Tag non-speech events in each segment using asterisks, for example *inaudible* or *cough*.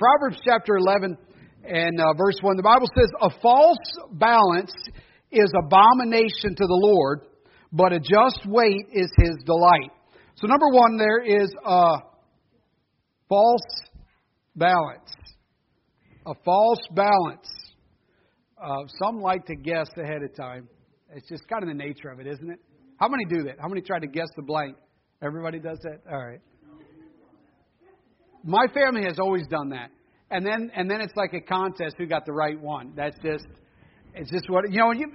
Proverbs chapter 11 and uh, verse 1, the Bible says, A false balance is abomination to the Lord, but a just weight is his delight. So, number one, there is a false balance. A false balance. Uh, some like to guess ahead of time. It's just kind of the nature of it, isn't it? How many do that? How many try to guess the blank? Everybody does that? All right. My family has always done that. And then and then it's like a contest who got the right one. That's just it's just what you know when you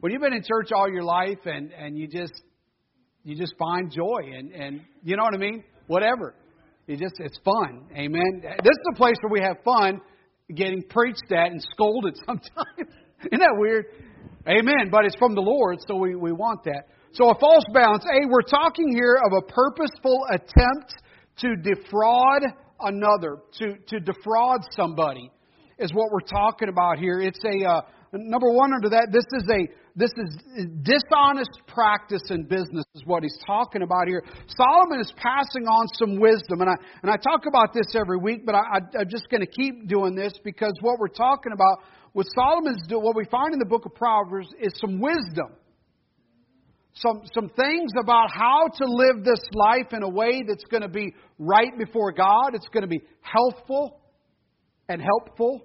when you've been in church all your life and and you just you just find joy and and you know what I mean? Whatever. You just it's fun. Amen. This is a place where we have fun getting preached at and scolded *laughs* sometimes. Isn't that weird? Amen. But it's from the Lord, so we, we want that. So a false balance. A, we're talking here of a purposeful attempt to defraud another, to, to defraud somebody, is what we're talking about here. It's a uh, number one under that. This is a this is dishonest practice in business is what he's talking about here. Solomon is passing on some wisdom, and I and I talk about this every week, but I, I, I'm just going to keep doing this because what we're talking about, what Solomon's what we find in the book of Proverbs is some wisdom some, some things about how to live this life in a way that's going to be right before God. It's going to be healthful and helpful,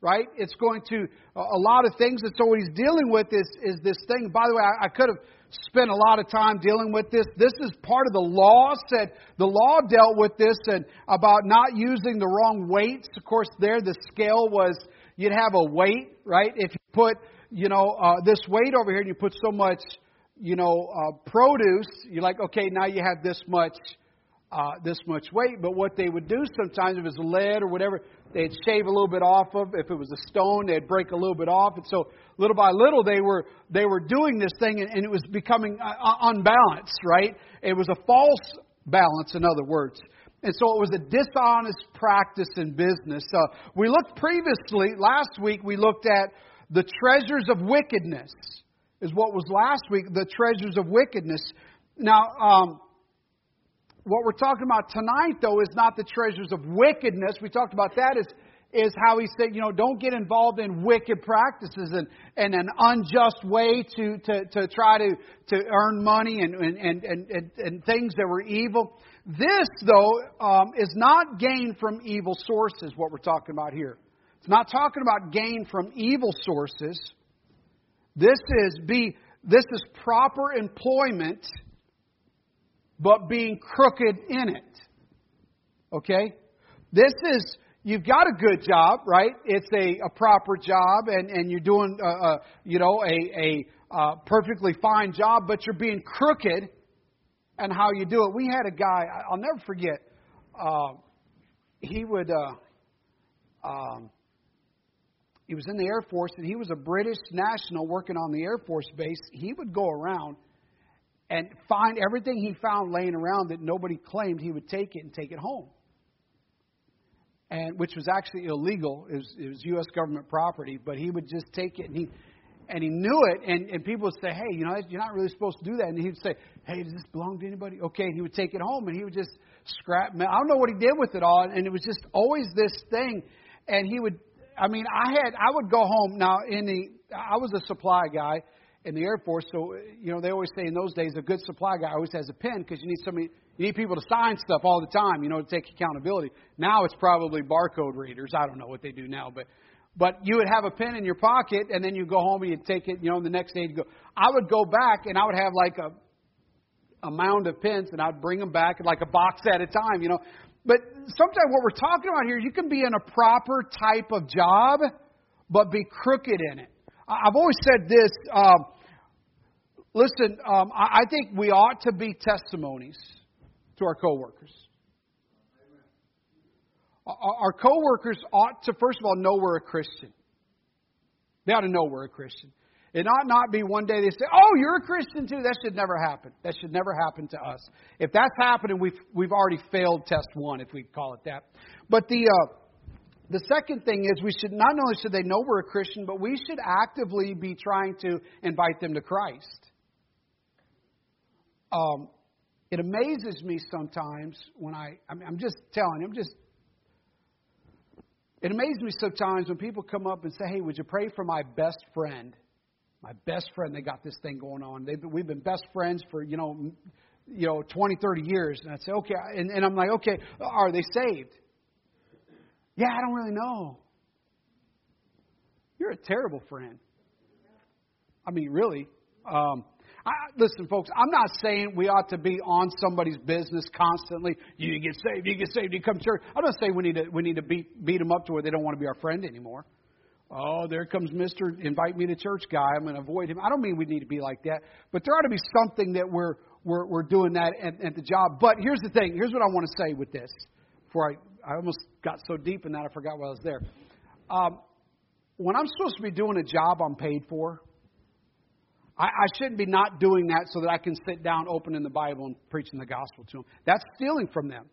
right? It's going to, a lot of things. And so what he's dealing with is, is this thing. By the way, I, I could have spent a lot of time dealing with this. This is part of the law. Said the law dealt with this and about not using the wrong weights. Of course, there the scale was you'd have a weight, right? If you put, you know, uh, this weight over here and you put so much you know, uh, produce, you're like, okay, now you have this much, uh, this much weight. But what they would do sometimes, if it was lead or whatever, they'd shave a little bit off of. If it was a stone, they'd break a little bit off. And so, little by little, they were they were doing this thing, and, and it was becoming uh, uh unbalanced. Right? It was a false balance, in other words. And so it was a dishonest practice in business. Uh, we looked previously, last week, we looked at the treasures of wickedness is what was last week, the treasures of wickedness. Now, um, what we're talking about tonight, though, is not the treasures of wickedness. We talked about that is is how he said, you know, don't get involved in wicked practices and, and an unjust way to, to, to try to, to earn money and, and, and, and, and things that were evil. This, though, um, is not gain from evil sources, what we're talking about here. It's not talking about gain from evil sources. This is be this is proper employment, but being crooked in it. Okay? This is you've got a good job, right? It's a, a proper job, and, and you're doing, uh, uh, you know, a, a uh, perfectly fine job, but you're being crooked and how you do it. We had a guy, I'll never forget, uh, he would, uh, um, he was in the Air Force and he was a British national working on the Air Force base. He would go around and find everything he found laying around that nobody claimed, he would take it and take it home. And which was actually illegal. It was, it was U.S. government property, but he would just take it and he and he knew it. And, and people would say, "Hey, you know, you're not really supposed to do that." And he'd say, "Hey, does this belong to anybody?" Okay, and he would take it home and he would just scrap. I don't know what he did with it all, and it was just always this thing. And he would I mean, I had I would go home now in the I was a supply guy in the Air Force, so you know they always say in those days a good supply guy always has a pen because you need somebody you need people to sign stuff all the time, you know, to take accountability. Now it's probably barcode readers. I don't know what they do now, but but you would have a pen in your pocket and then you go home and you'd take it, you know, and the next day you go. I would go back and I would have like a a mound of pens and I'd bring them back like a box at a time, you know. But sometimes what we're talking about here, you can be in a proper type of job, but be crooked in it. I've always said this. Um, listen, um, I, think we ought to be testimonies to our coworkers. Our, our coworkers ought to, first of all, know we're a Christian. They ought to know we're a Christian. It ought not be one day they say, "Oh, you're a Christian too." That should never happen. That should never happen to us. If that's happening, we've we've already failed test one, if we call it that. But the uh, the second thing is we should not only should they know we're a Christian, but we should actively be trying to invite them to Christ. Um, it amazes me sometimes when I I'm, I'm just telling I'm just it amazes me sometimes when people come up and say, "Hey, would you pray for my best friend?" My best friend, they got this thing going on. They've, we've been best friends for you know, you know, 20, 30 years. And I say, okay, and, and I'm like, okay, are they saved? Yeah, I don't really know. You're a terrible friend. I mean, really. Um, I, listen, folks, I'm not saying we ought to be on somebody's business constantly. You get saved, you get saved, you come to church. I'm not saying we need to we need to beat beat them up to where they don't want to be our friend anymore. Oh, there comes Mister Invite Me to Church guy. I'm going to avoid him. I don't mean we need to be like that, but there ought to be something that we're we're, we're doing that at, at the job. But here's the thing. Here's what I want to say with this. Before I I almost got so deep in that I forgot why I was there. Um, when I'm supposed to be doing a job I'm paid for, I, I shouldn't be not doing that so that I can sit down, opening the Bible, and preaching the gospel to them. That's stealing from them.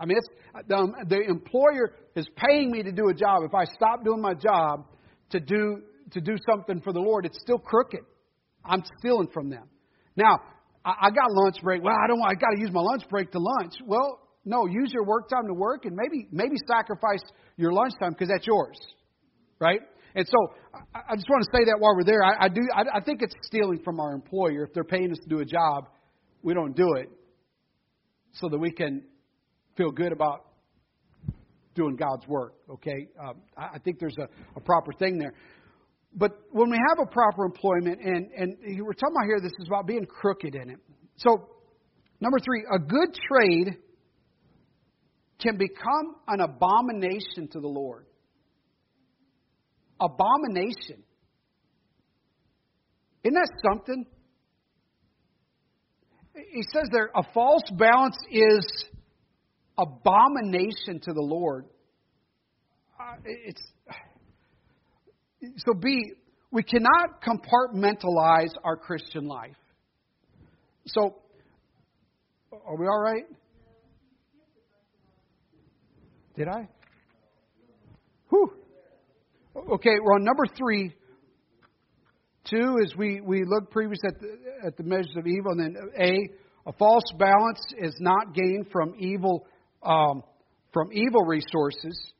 I mean, it's, the, um, the employer is paying me to do a job. If I stop doing my job to do to do something for the Lord, it's still crooked. I'm stealing from them. Now, I, I got lunch break. Well, I don't. I got to use my lunch break to lunch. Well, no, use your work time to work, and maybe maybe sacrifice your lunch time because that's yours, right? And so I, I just want to say that while we're there, I, I do. I, I think it's stealing from our employer if they're paying us to do a job, we don't do it, so that we can feel good about doing God's work. Okay, um, I, I think there's a, a proper thing there. But when we have a proper employment, and and we're talking about here, this is about being crooked in it. So, number three, a good trade can become an abomination to the Lord abomination. Isn't that something? He says there, a false balance is abomination to the Lord. Uh, it's so be we cannot compartmentalize our Christian life. So, are we all right? Did I? Whew. Okay, we're on number three. Two is we, we look previous at the, at the measures of evil, and then A, a false balance is not gained from evil um, from evil resources.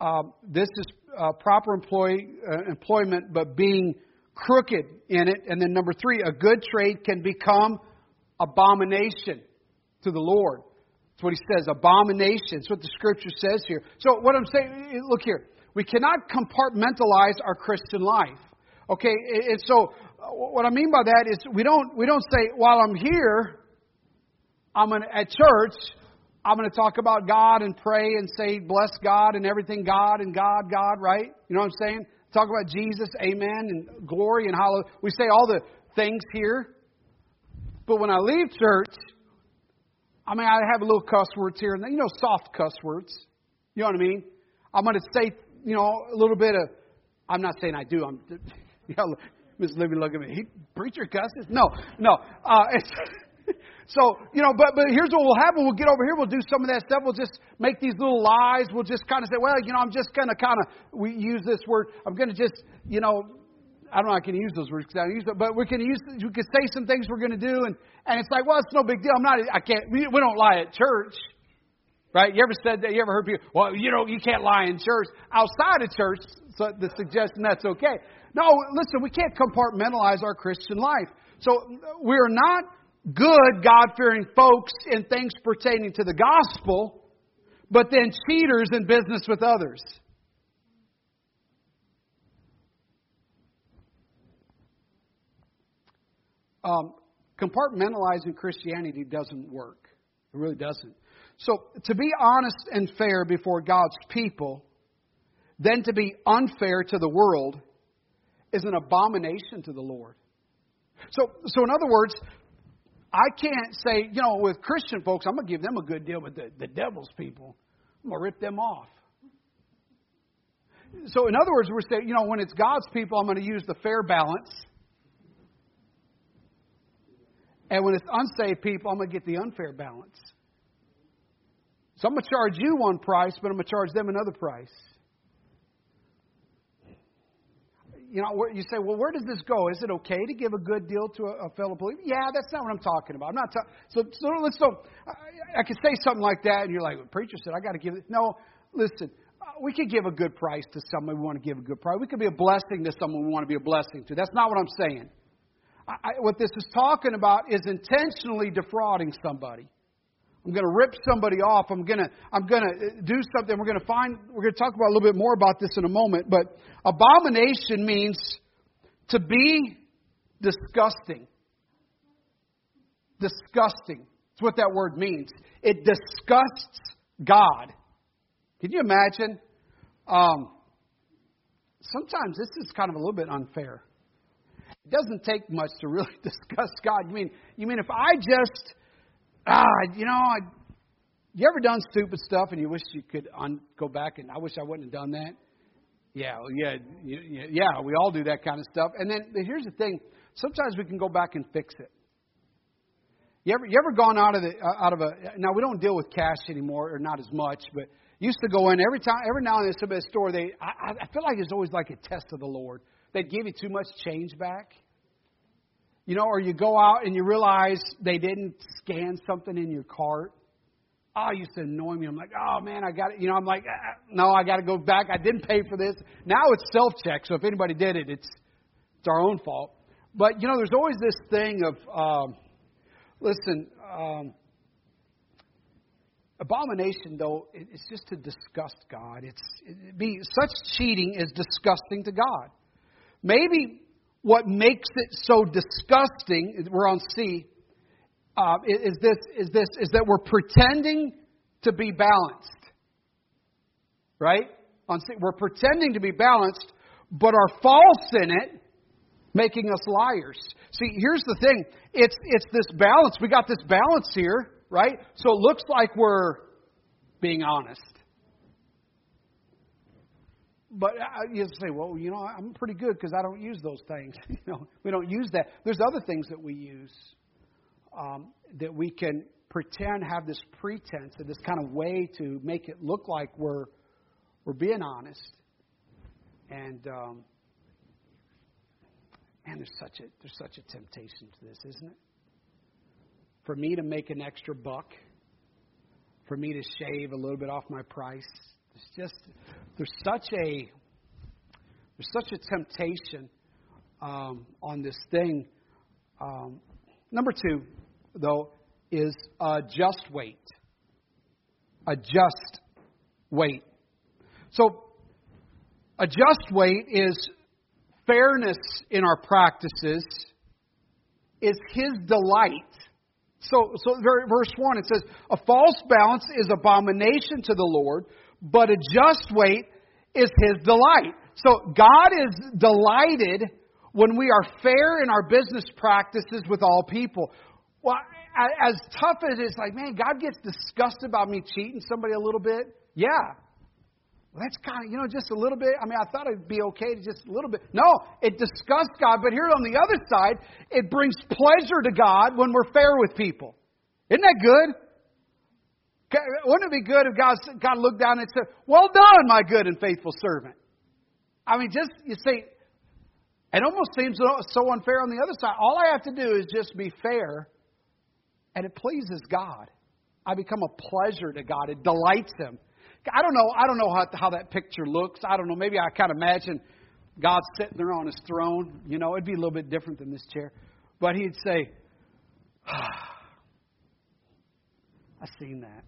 Um, this is uh, proper employee, uh, employment, but being crooked in it. And then number three, a good trade can become abomination to the Lord. That's what he says, abomination. That's what the scripture says here. So what I'm saying, look here. We cannot compartmentalize our Christian life. Okay, and so uh, what I mean by that is we don't we don't say while I'm here, I'm gonna, at church, I'm going to talk about God and pray and say bless God and everything God and God God right? You know what I'm saying? Talk about Jesus, Amen, and glory and hallelujah. We say all the things here, but when I leave church, I mean I have a little cuss words here and you know soft cuss words. You know what I mean? I'm going to say you know, a little bit of, I'm not saying I do. I'm, *laughs* you know, Miss Libby, look at me. He preacher cusses? No, no. Uh, it's, *laughs* so you know, but but here's what will happen. We'll get over here. We'll do some of that stuff. We'll just make these little lies. We'll just kind of say, well, you know, I'm just gonna kind of we use this word. I'm gonna just, you know, I don't know. I can use those words because I use it, but we can use. We can say some things we're gonna do, and and it's like, well, it's no big deal. I'm not. I can't. We, we don't lie at church. Right? You ever said that? You ever heard people, well, you know, you can't lie in church. Outside of church, so the suggestion that's okay. No, listen, we can't compartmentalize our Christian life. So we're not good, God fearing folks in things pertaining to the gospel, but then cheaters in business with others. Um, compartmentalizing Christianity doesn't work. It really doesn't. So, to be honest and fair before God's people, then to be unfair to the world, is an abomination to the Lord. So, so in other words, I can't say, you know, with Christian folks, I'm going to give them a good deal, but the, the devil's people, I'm going to rip them off. So, in other words, we're saying, you know, when it's God's people, I'm going to use the fair balance. And when it's unsaved people, I'm going to get the unfair balance. So I'm going to charge you one price, but I'm going to charge them another price. You know, you say, well, where does this go? Is it okay to give a good deal to a, a fellow believer? Yeah, that's not what I'm talking about. I'm not talking. So, so let's so I, I could say something like that, and you're like, well, preacher said I got to give it. No, listen. Uh, we could give a good price to someone we want to give a good price. We could be a blessing to someone we want to be a blessing to. That's not what I'm saying. I, I, what this is talking about is intentionally defrauding somebody. I'm going to rip somebody off. I'm going to I'm going to uh, do something. We're going to find we're going to talk about a little bit more about this in a moment, but abomination means to be disgusting. Disgusting. That's what that word means. It disgusts God. Can you imagine? Um, sometimes this is kind of a little bit unfair. It doesn't take much to really *laughs* disgust God. You mean you mean if I just ah, you know, I, you ever done stupid stuff and you wish you could un, go back and I wish I wouldn't have done that? Yeah, yeah, yeah. We all do that kind of stuff. And then here's the thing: sometimes we can go back and fix it. You ever, you ever gone out of the uh, out of a? Now we don't deal with cash anymore, or not as much, but used to go in every time, every now and then, some store. They, I, I feel like it's always like a test of the Lord. They'd give you too much change back. You know, or you go out and you realize they didn't scan something in your cart. Oh, it used to annoy me. I'm like, oh man, I got it. You know, I'm like, ah, no, I got to go back. I didn't pay for this. Now it's self check. So if anybody did it, it's it's our own fault. But you know, there's always this thing of, um, listen, um, abomination though it's just to disgust God. It's it be such cheating is disgusting to God. Maybe what makes it so disgusting, we're on C, uh, is this is this is that we're pretending to be balanced, right? On C, we're pretending to be balanced, but are false in it, making us liars. See, here's the thing: it's it's this balance. We got this balance here, right? So it looks like we're being honest. But you say, well, you know, I'm pretty good because I don't use those things. *laughs* you know, we don't use that. There's other things that we use um, that we can pretend have this pretense or this kind of way to make it look like we're we're being honest. And um, man, there's such a there's such a temptation to this, isn't it? For me to make an extra buck, for me to shave a little bit off my price it's just there's such a there's such a temptation um, on this thing. Um, number two, though, is a just weight. A just weight. So, a just weight is fairness in our practices, is His delight. So, so verse 1, it says, A false balance is abomination to the Lord, but a just weight is his delight. So God is delighted when we are fair in our business practices with all people. Well, as tough as it's like, man, God gets disgusted about me cheating somebody a little bit. Yeah. Well, that's kind of, you know, just a little bit. I mean, I thought it'd be okay to just a little bit. No, it disgusts God. But here on the other side, it brings pleasure to God when we're fair with people. Isn't that good? Wouldn't it be good if God, God looked down and said, Well done, my good and faithful servant? I mean, just, you see, it almost seems so unfair on the other side. All I have to do is just be fair, and it pleases God. I become a pleasure to God. It delights Him. I don't know. I don't know how, how that picture looks. I don't know. Maybe I kind of imagine God sitting there on His throne. You know, it'd be a little bit different than this chair, but He'd say, *sighs* ah, "I've seen that."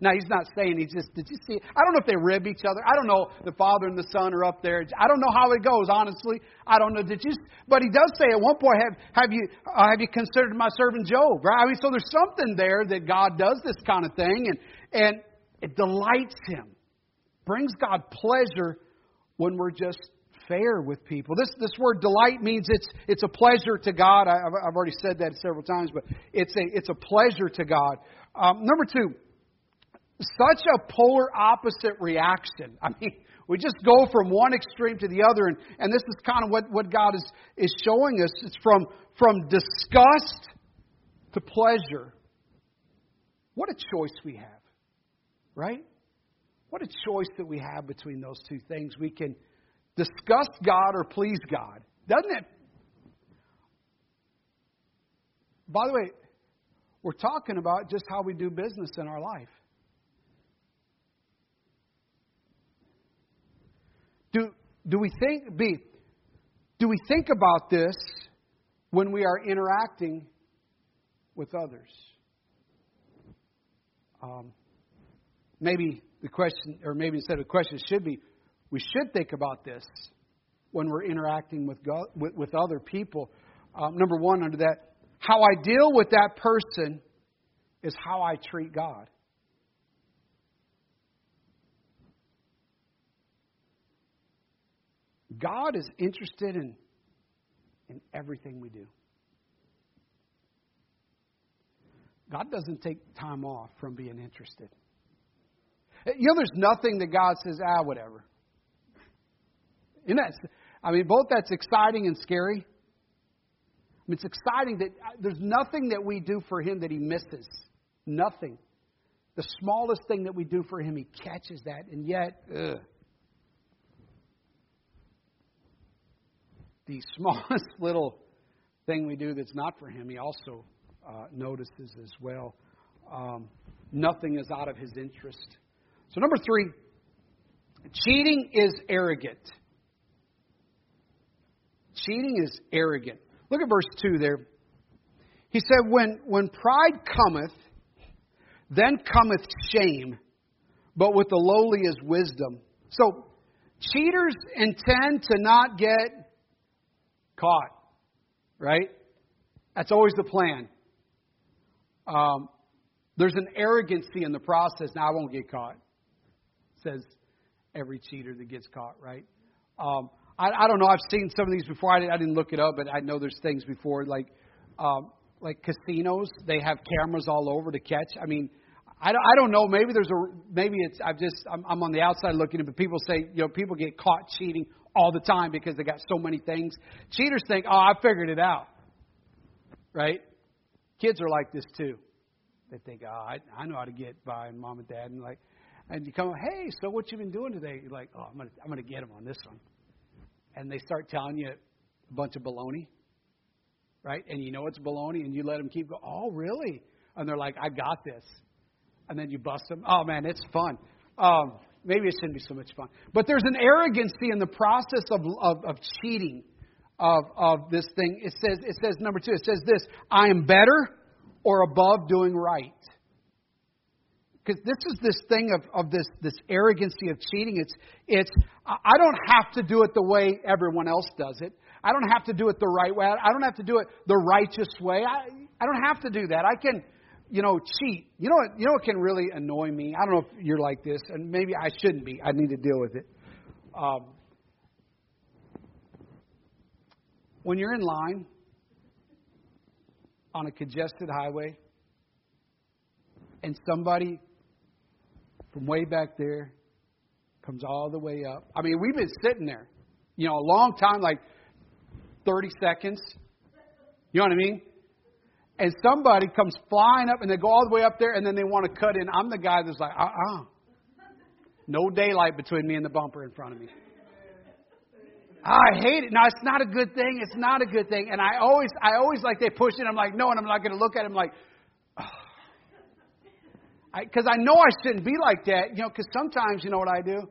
Now, he's not saying he's just, did you see? I don't know if they rib each other. I don't know the Father and the Son are up there. I don't know how it goes, honestly. I don't know. Did you? But he does say at one point, have, have, you, uh, have you considered my servant Job? Right? I mean, so there's something there that God does this kind of thing, and, and it delights him. Brings God pleasure when we're just fair with people. This, this word delight means it's, it's a pleasure to God. I, have already said that several times, but it's a, it's a pleasure to God. Um, number two, such a polar opposite reaction. I mean, we just go from one extreme to the other, and, and this is kind of what, what God is, is showing us. It's from, from disgust to pleasure. What a choice we have, right? What a choice that we have between those two things. We can disgust God or please God. Doesn't it? By the way, we're talking about just how we do business in our life. Do do we think, B, do we think about this when we are interacting with others? Um, maybe the question, or maybe instead of the question, should be we should think about this when we're interacting with, God, with, with other people. Um, number one, under that, how I deal with that person is how I treat God. God is interested in, in everything we do. God doesn't take time off from being interested. You know, there's nothing that God says, ah, whatever. Isn't that, I mean, both that's exciting and scary. I mean, it's exciting that uh, there's nothing that we do for Him that He misses. Nothing. The smallest thing that we do for Him, He catches that, and yet, ugh. The *laughs* smallest little thing we do that's not for Him, He also uh, notices as well. Um, nothing is out of His interest. So, number three, cheating is arrogant. Cheating is arrogant. Look at verse 2 there. He said, When, when pride cometh, then cometh shame, but with the lowly is wisdom. So, cheaters intend to not get caught, right? That's always the plan. Um, there's an arrogancy in the process. Now, I won't get caught, says every cheater that gets caught, right? Um, I, I don't know. I've seen some of these before. I, I didn't look it up, but I know there's things before like um, like casinos. They have cameras all over to catch. I mean, I don't, I don't know. Maybe there's a maybe it's I've just I'm, I'm on the outside looking at but people say you know people get caught cheating all the time because they got so many things. Cheaters think, oh, I figured it out, right? Kids are like this too. They think, oh, I, I know how to get by, and mom and dad, and like, and you come, hey, so what you been doing today? You're like, oh, I'm gonna I'm gonna get them on this one and they start telling you a bunch of baloney, right? And you know it's baloney, and you let them keep going. Oh, really? And they're like, I got this. And then you bust them. Oh, man, it's fun. Um, maybe it shouldn't be so much fun. But there's an arrogancy in the process of, of, of cheating of, of this thing. It says, it says, number two, it says this I am better or above doing right because this is this thing of, of this, this arrogancy of cheating. It's, it's, I don't have to do it the way everyone else does it. I don't have to do it the right way. I don't have to do it the righteous way. I, I don't have to do that. I can, you know, cheat. You know what, you know what can really annoy me? I don't know if you're like this, and maybe I shouldn't be. I need to deal with it. Um, when you're in line on a congested highway and somebody from way back there, comes all the way up. I mean, we've been sitting there, you know, a long time, like 30 seconds. You know what I mean? And somebody comes flying up and they go all the way up there and then they want to cut in. I'm the guy that's like, uh uh-uh. uh No daylight between me and the bumper in front of me. I hate it. Now it's not a good thing. It's not a good thing. And I always, I always like they push it. I'm like, no, and I'm not going to look at him like, I because I, I know I shouldn't be like that, you know, because sometimes, you know what I do?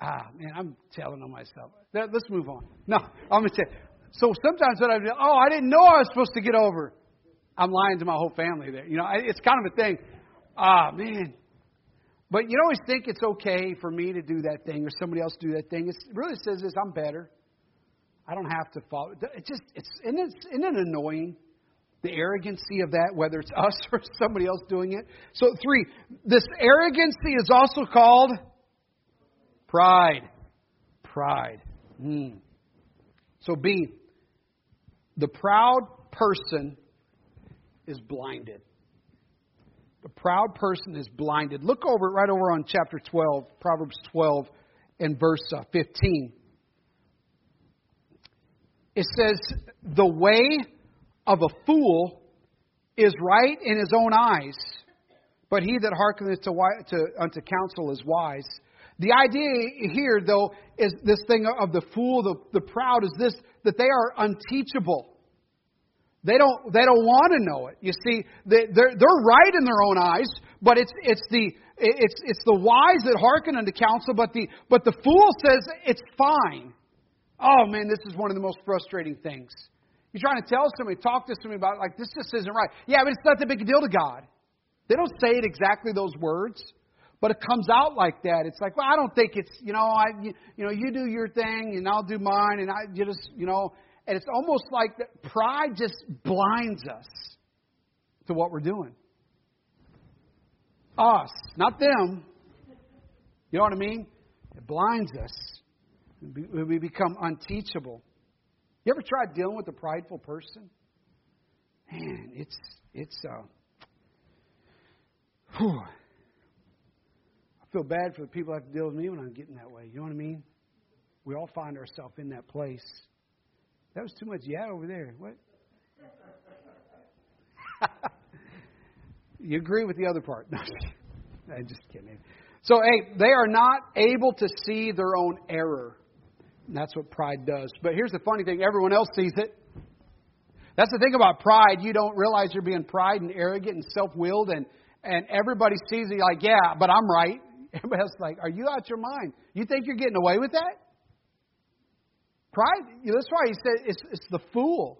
Ah, man, I'm telling on myself. Let's move on. No, I'm going to say. So sometimes what I do, oh, I didn't know I was supposed to get over. I'm lying to my whole family there. You know, it's kind of a thing. Ah, man. But you always think it's okay for me to do that thing or somebody else do that thing. It really says this, I'm better. I don't have to follow. It just, it's, isn't it, isn't it annoying? the arrogancy of that, whether it's *laughs* us or somebody else doing it. So, three, this arrogancy is also called pride. Pride. Mm. So, B, the proud person is blinded. The proud person is blinded. Look over right over on chapter 12, Proverbs 12 and verse uh, 15. It says, The way of a fool is right in his own eyes, but he that hearkeneth to, to, unto counsel is wise. The idea here, though, is this thing of the fool, the, the proud, is this that they are unteachable. They don't, they don't want to know it. You see, they, they're, they're right in their own eyes, but it's, it's the, It's, it's the wise that hearken unto counsel, but the, but the fool says it's fine. Oh man, this is one of the most frustrating things. You're trying to tell somebody, talk to somebody about like this just isn't right. Yeah, but it's not that big a deal to God. They don't say it exactly those words, but it comes out like that. It's like, well, I don't think it's, you know, I, you, you know, you do your thing and I'll do mine, and I you just, you know, and it's almost like pride just blinds us to what we're doing. Us, not them. You know what I mean? It blinds us. We become unteachable. You ever tried dealing with a prideful person? Man, it's it's uh whew. I feel bad for the people that have to deal with me when I'm getting that way. You know what I mean? We all find ourselves in that place. That was too much yeah over there. What? *laughs* you agree with the other part? *laughs* No, I'm just kidding. So, hey, they are not able to see their own error. And that's what pride does. But here's the funny thing everyone else sees it. That's the thing about pride. You don't realize you're being pride and arrogant and self willed, and, and everybody sees it like, yeah, but I'm right. *laughs* Everybody else is like, are you out your mind? You think you're getting away with that? Pride, that's why he said it's, it's the fool.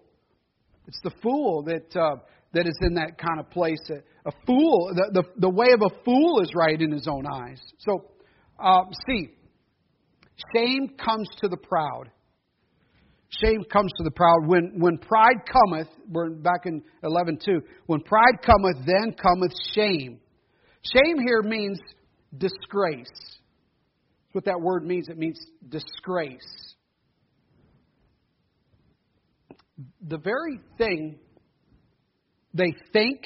It's the fool that, uh, that is in that kind of place. A, fool, the, the, the way of a fool is right in his own eyes. So, uh, see, shame comes to the proud. Shame comes to the proud. When, when pride cometh, we're back in 11.2, when pride cometh, then cometh shame. Shame here means disgrace. That's what that word means. It means disgrace. The very thing they think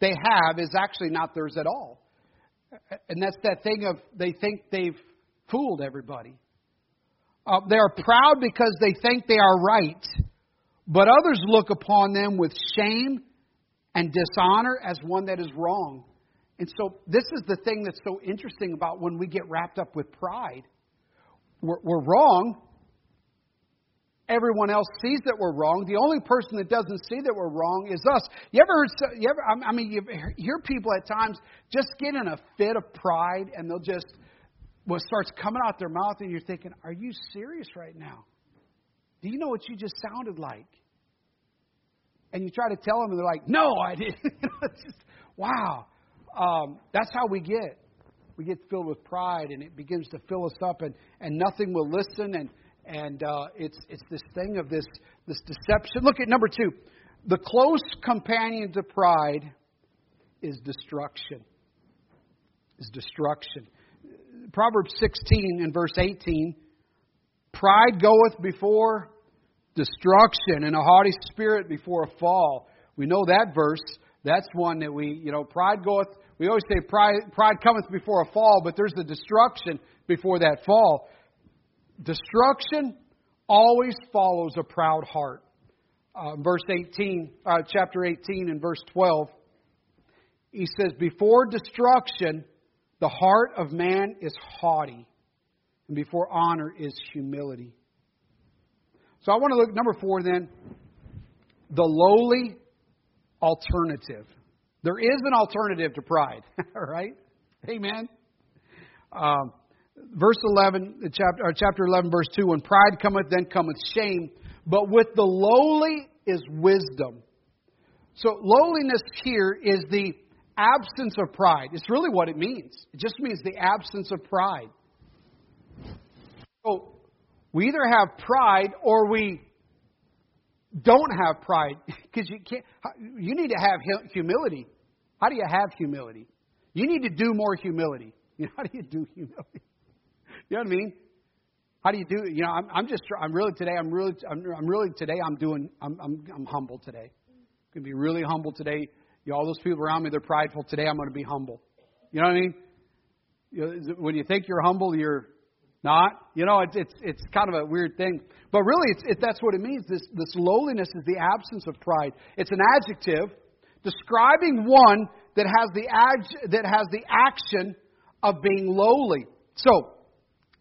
they have is actually not theirs at all. And that's that thing of they think they've fooled everybody. Uh, they are proud because they think they are right, but others look upon them with shame and dishonor as one that is wrong. And so, this is the thing that's so interesting about when we get wrapped up with pride. We're, we're wrong, everyone else sees that we're wrong. The only person that doesn't see that we're wrong is us. You ever heard? You ever? I mean, you hear people at times just get in a fit of pride, and they'll just what starts coming out their mouth, and you're thinking, "Are you serious right now? Do you know what you just sounded like?" And you try to tell them, and they're like, "No, I didn't." *laughs* just, wow, um, that's how we get. We get filled with pride, and it begins to fill us up, and and nothing will listen, and and uh, it's it's this thing of this this deception. Look at number two. The close companion to pride is destruction. Is destruction. Proverbs 16 and verse 18. Pride goeth before destruction, and a haughty spirit before a fall. We know that verse. That's one that we, you know, pride goeth. We always say pride, pride cometh before a fall, but there's the destruction before that fall. Destruction always follows a proud heart. Uh, verse 18, uh, chapter 18 and verse 12, he says, Before destruction, the heart of man is haughty, and before honor is humility. So I want to look, number four then, the lowly alternative. There is an alternative to pride, *laughs* right? Amen. Um, verse 11, uh, chapter, or chapter 11, verse 2 When pride cometh, then cometh shame, but with the lowly is wisdom. So, lowliness here is the absence of pride. It's really what it means. It just means the absence of pride. So, we either have pride or we don't have pride *laughs* because you can't you need to have humility how do you have humility you need to do more humility *laughs* you know, how do you do humility you know what I mean? How do you do? You know, I'm, I'm just, I'm really today. I'm really, I'm, I'm really today. I'm doing. I'm, I'm, I'm humble today. I'm gonna be really humble today. You know, all those people around me, they're prideful. Today, I'm going to be humble. You know what I mean? You know, when you think you're humble, you're not. You know, it's it's it's kind of a weird thing. But really, it's, it, that's what it means. This this lowliness is the absence of pride. It's an adjective describing one that has the ad, that has the action of being lowly. So,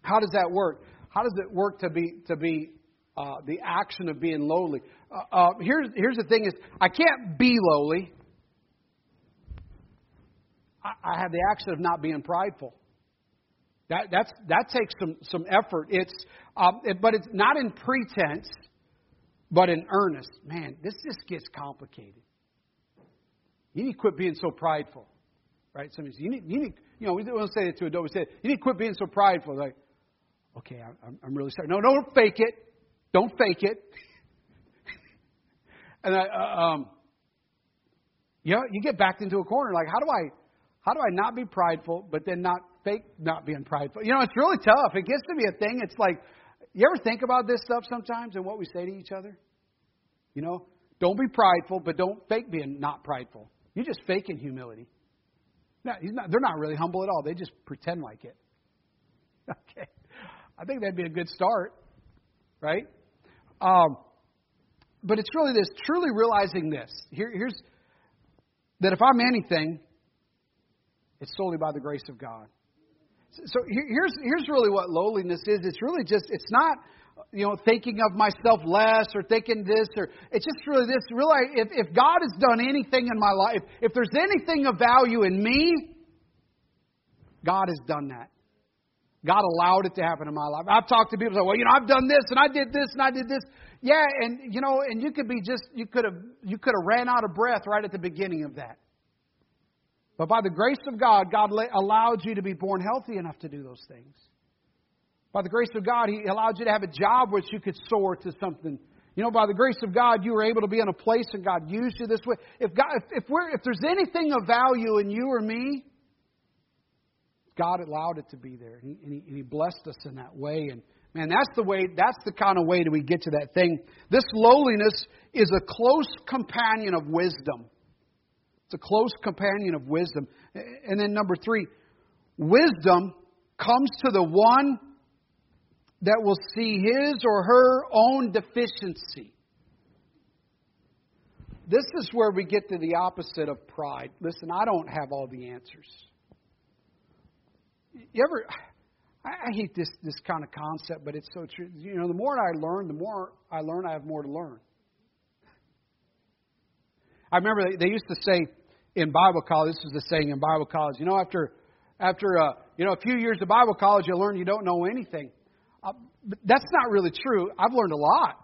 how does that work? How does it work to be to be uh, the action of being lowly? Uh, uh, here's here's the thing: is I can't be lowly. I, I have the accent of not being prideful. That that's that takes some some effort. It's um, it, but it's not in pretense, but in earnest. Man, this just gets complicated. You need to quit being so prideful, right? Somebody says, you need you need you know we don't say it to a dog. We say you need to quit being so prideful. Like, okay, I'm, I'm really sorry. No, don't fake it. Don't fake it. *laughs* and I, uh, um, you know, you get backed into a corner. Like, how do I, how do I not be prideful, but then not fake not being prideful? You know, it's really tough. It gets to be a thing. It's like, you ever think about this stuff sometimes and what we say to each other? You know, don't be prideful, but don't fake being not prideful. You're just faking humility. No, not, they're not really humble at all. They just pretend like it. *laughs* Okay. I think that'd be a good start, right? Um, but it's really this truly realizing this. Here, here's that if I'm anything, it's solely by the grace of God. So here's here's really what lowliness is. It's really just it's not you know thinking of myself less or thinking this or it's just really this. Really, if if God has done anything in my life, if there's anything of value in me, God has done that. God allowed it to happen in my life. I've talked to people say, well, you know, I've done this and I did this and I did this. Yeah, and you know, and you could be just you could have you could have ran out of breath right at the beginning of that. But by the grace of God, God allowed you to be born healthy enough to do those things. By the grace of God, He allowed you to have a job which you could soar to something. You know, by the grace of God, you were able to be in a place and God used you this way. If God, if, if we're, if there's anything of value in you or me, God allowed it to be there, and he, and he, blessed us in that way. And man, that's the way. That's the kind of way that we get to that thing. This lowliness is a close companion of wisdom. It's a close companion of wisdom. And then number three, wisdom comes to the one that will see his or her own deficiency. This is where we get to the opposite of pride. Listen, I don't have all the answers. You ever? I, hate this this kind of concept, but it's so true. You know, the more I learn, the more I learn, I have more to learn. I remember they, they used to say in Bible college. This is the saying in Bible college. You know, after after uh, you know a few years of Bible college, you learn you don't know anything. Uh, that's not really true. I've learned a lot.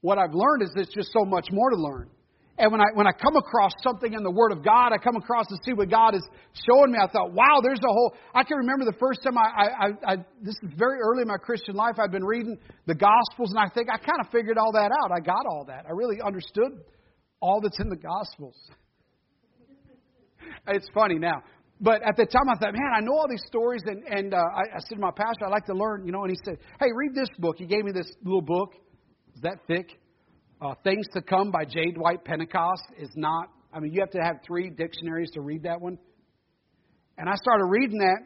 What I've learned is there's just so much more to learn. And when I, when I come across something in the Word of God, I come across to see what God is showing me. I thought, wow, there's a whole. I can remember the first time I, I, I, this is very early in my Christian life. I've been reading the Gospels, and I think I kind of figured all that out. I got all that. I really understood all that's in the Gospels. *laughs* it's funny now. But at the time, I thought, man, I know all these stories. And, and uh, I, I said to my pastor, I'd like to learn, you know. And he said, hey, read this book. He gave me this little book. Is that thick? Uh, Things to Come by J. Dwight Pentecost is not, I mean, you have to have three dictionaries to read that one. And I started reading that,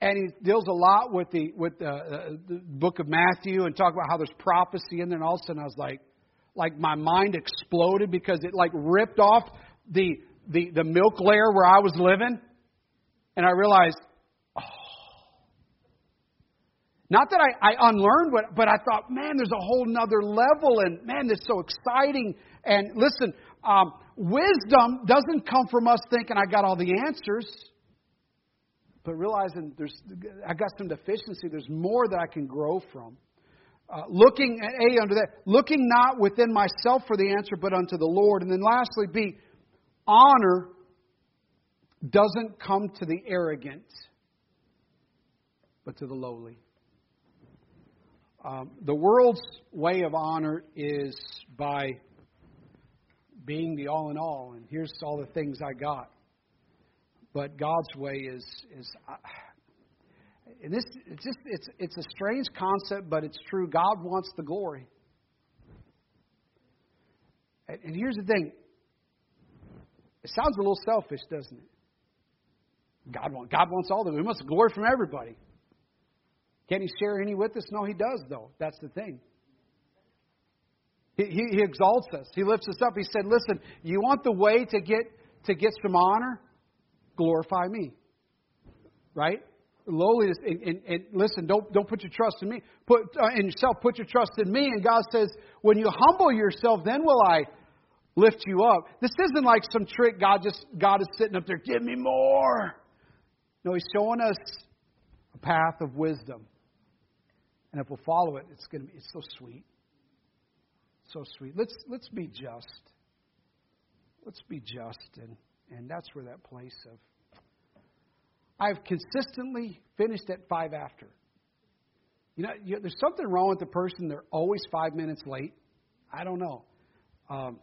and he deals a lot with the with the, uh, the book of Matthew and talk about how there's prophecy in there. And all of a sudden, I was like, like my mind exploded because it like ripped off the the the milk layer where I was living, and I realized not that I, I unlearned, but, but I thought, man, there's a whole nother level, and man, this is so exciting. And listen, um, wisdom doesn't come from us thinking I got all the answers, but realizing there's I got some deficiency. There's more that I can grow from. Uh, looking at A under that, looking not within myself for the answer, but unto the Lord. And then lastly, B, honor doesn't come to the arrogant, but to the lowly. Um, the world's way of honor is by being the all in all, and here's all the things I got. But God's way is is. And this it's just it's it's a strange concept, but it's true. God wants the glory. And, and here's the thing. It sounds a little selfish, doesn't it? God wants God wants all the we must glory from everybody. Can he share any with us? No, he does, though. That's the thing. He, he, he exalts us. He lifts us up. He said, Listen, you want the way to get to get some honor? Glorify me. Right? Lowliness and, and, and listen, don't don't put your trust in me. Put uh, in yourself, put your trust in me. And God says, When you humble yourself, then will I lift you up. This isn't like some trick God just God is sitting up there, give me more. No, He's showing us a path of wisdom. And if we'll follow it, it's gonna be it's so sweet. So sweet. Let's let's be just. Let's be just and and that's where that place of I've consistently finished at five after. You know, you, there's something wrong with the person. They're always five minutes late. I don't know. Um,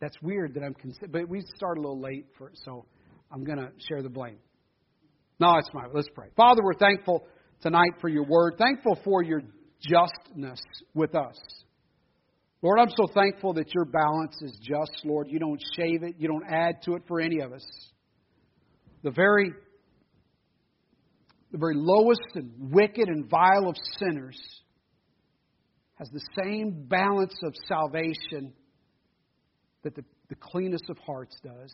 that's weird that I'm consider, but we start a little late for so I'm going to share the blame. No, it's fine. Let's pray. Father, we're thankful tonight for your word. Thankful for your justness with us. Lord, I'm so thankful that your balance is just, Lord. You don't shave it, you don't add to it for any of us. The very the very lowest and wicked and vile of sinners has the same balance of salvation that the, the cleanest of hearts does.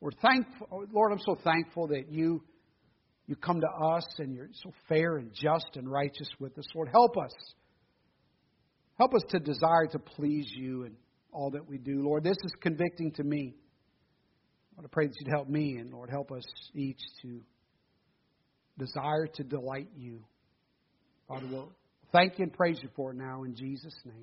We're thankful, Lord, I'm so thankful that you, you come to us and you're so fair and just and righteous with us. Lord, help us. Help us to desire to please you in all that we do. Lord, this is convicting to me. Lord, I pray that you'd help me, and Lord, help us each to desire to delight you. Father, we'll thank you and praise you for it now in Jesus' name.